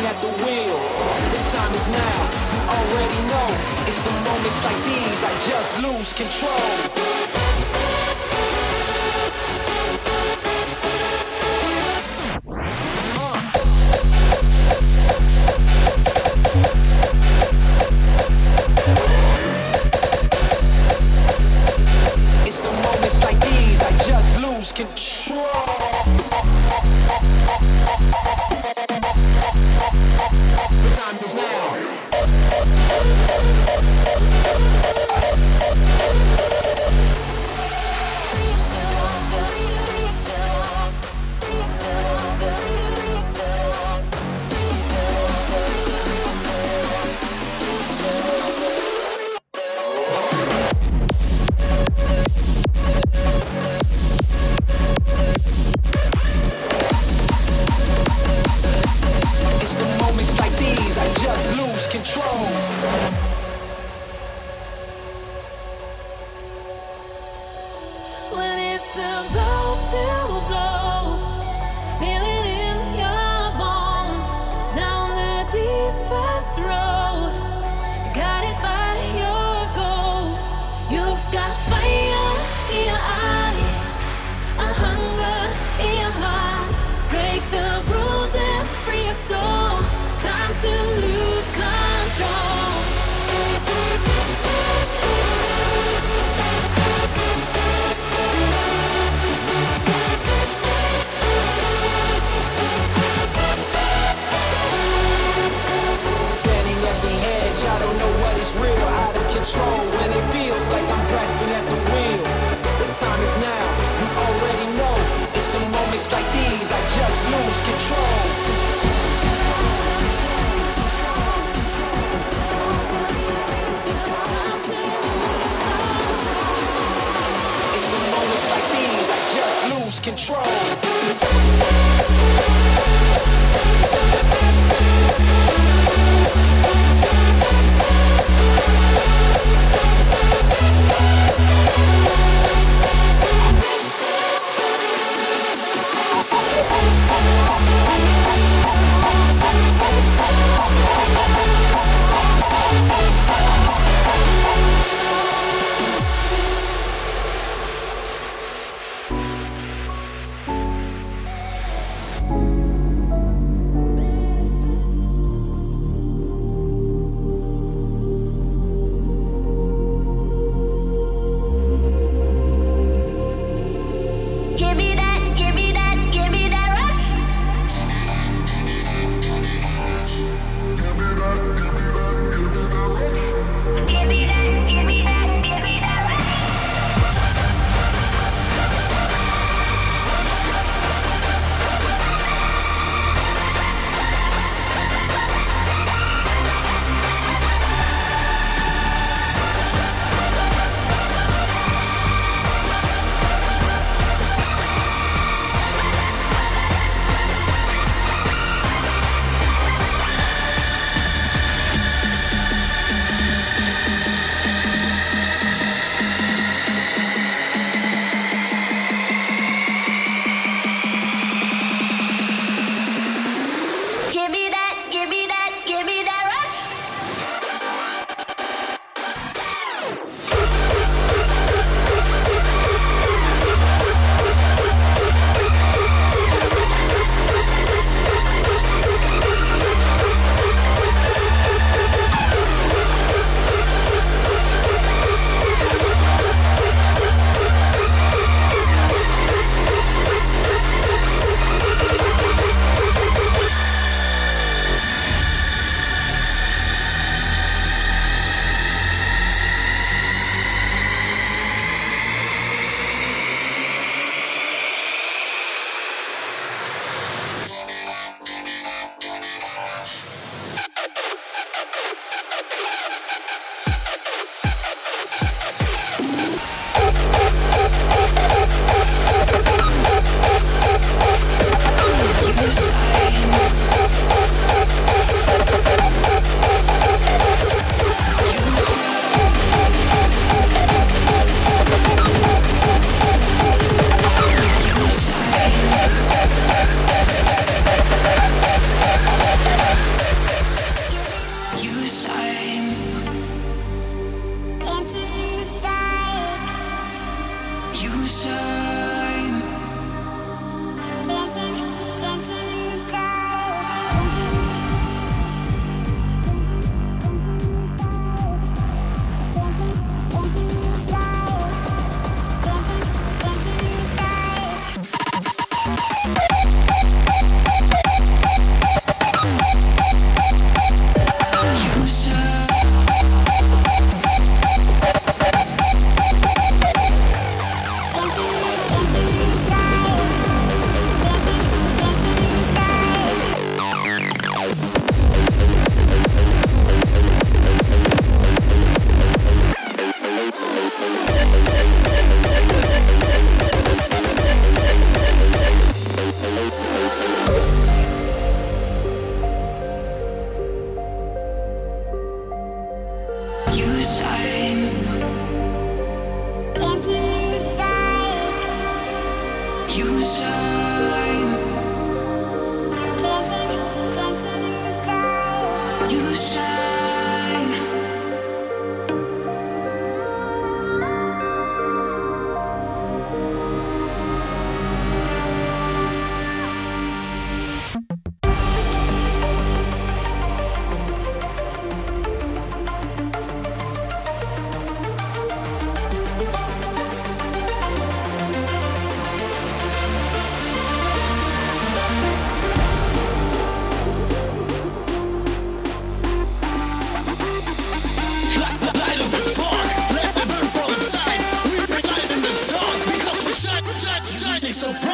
woman at the wheel. The time is now, you already know. It's the moments like these I just lose control. control. so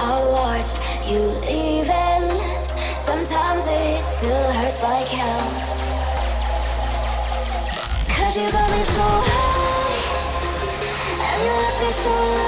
I watch you leaving. Sometimes it still hurts like hell. Cause you got me so high, and you left me so.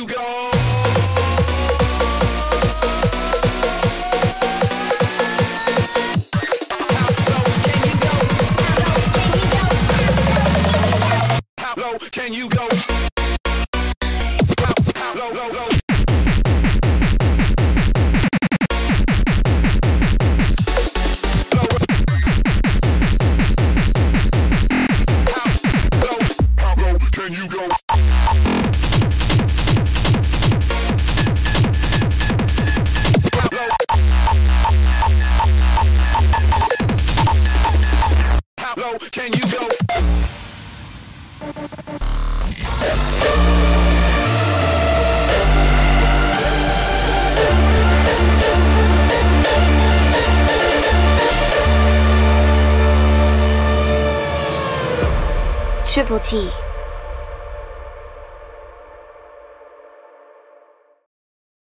you go? How low can you go? 不持。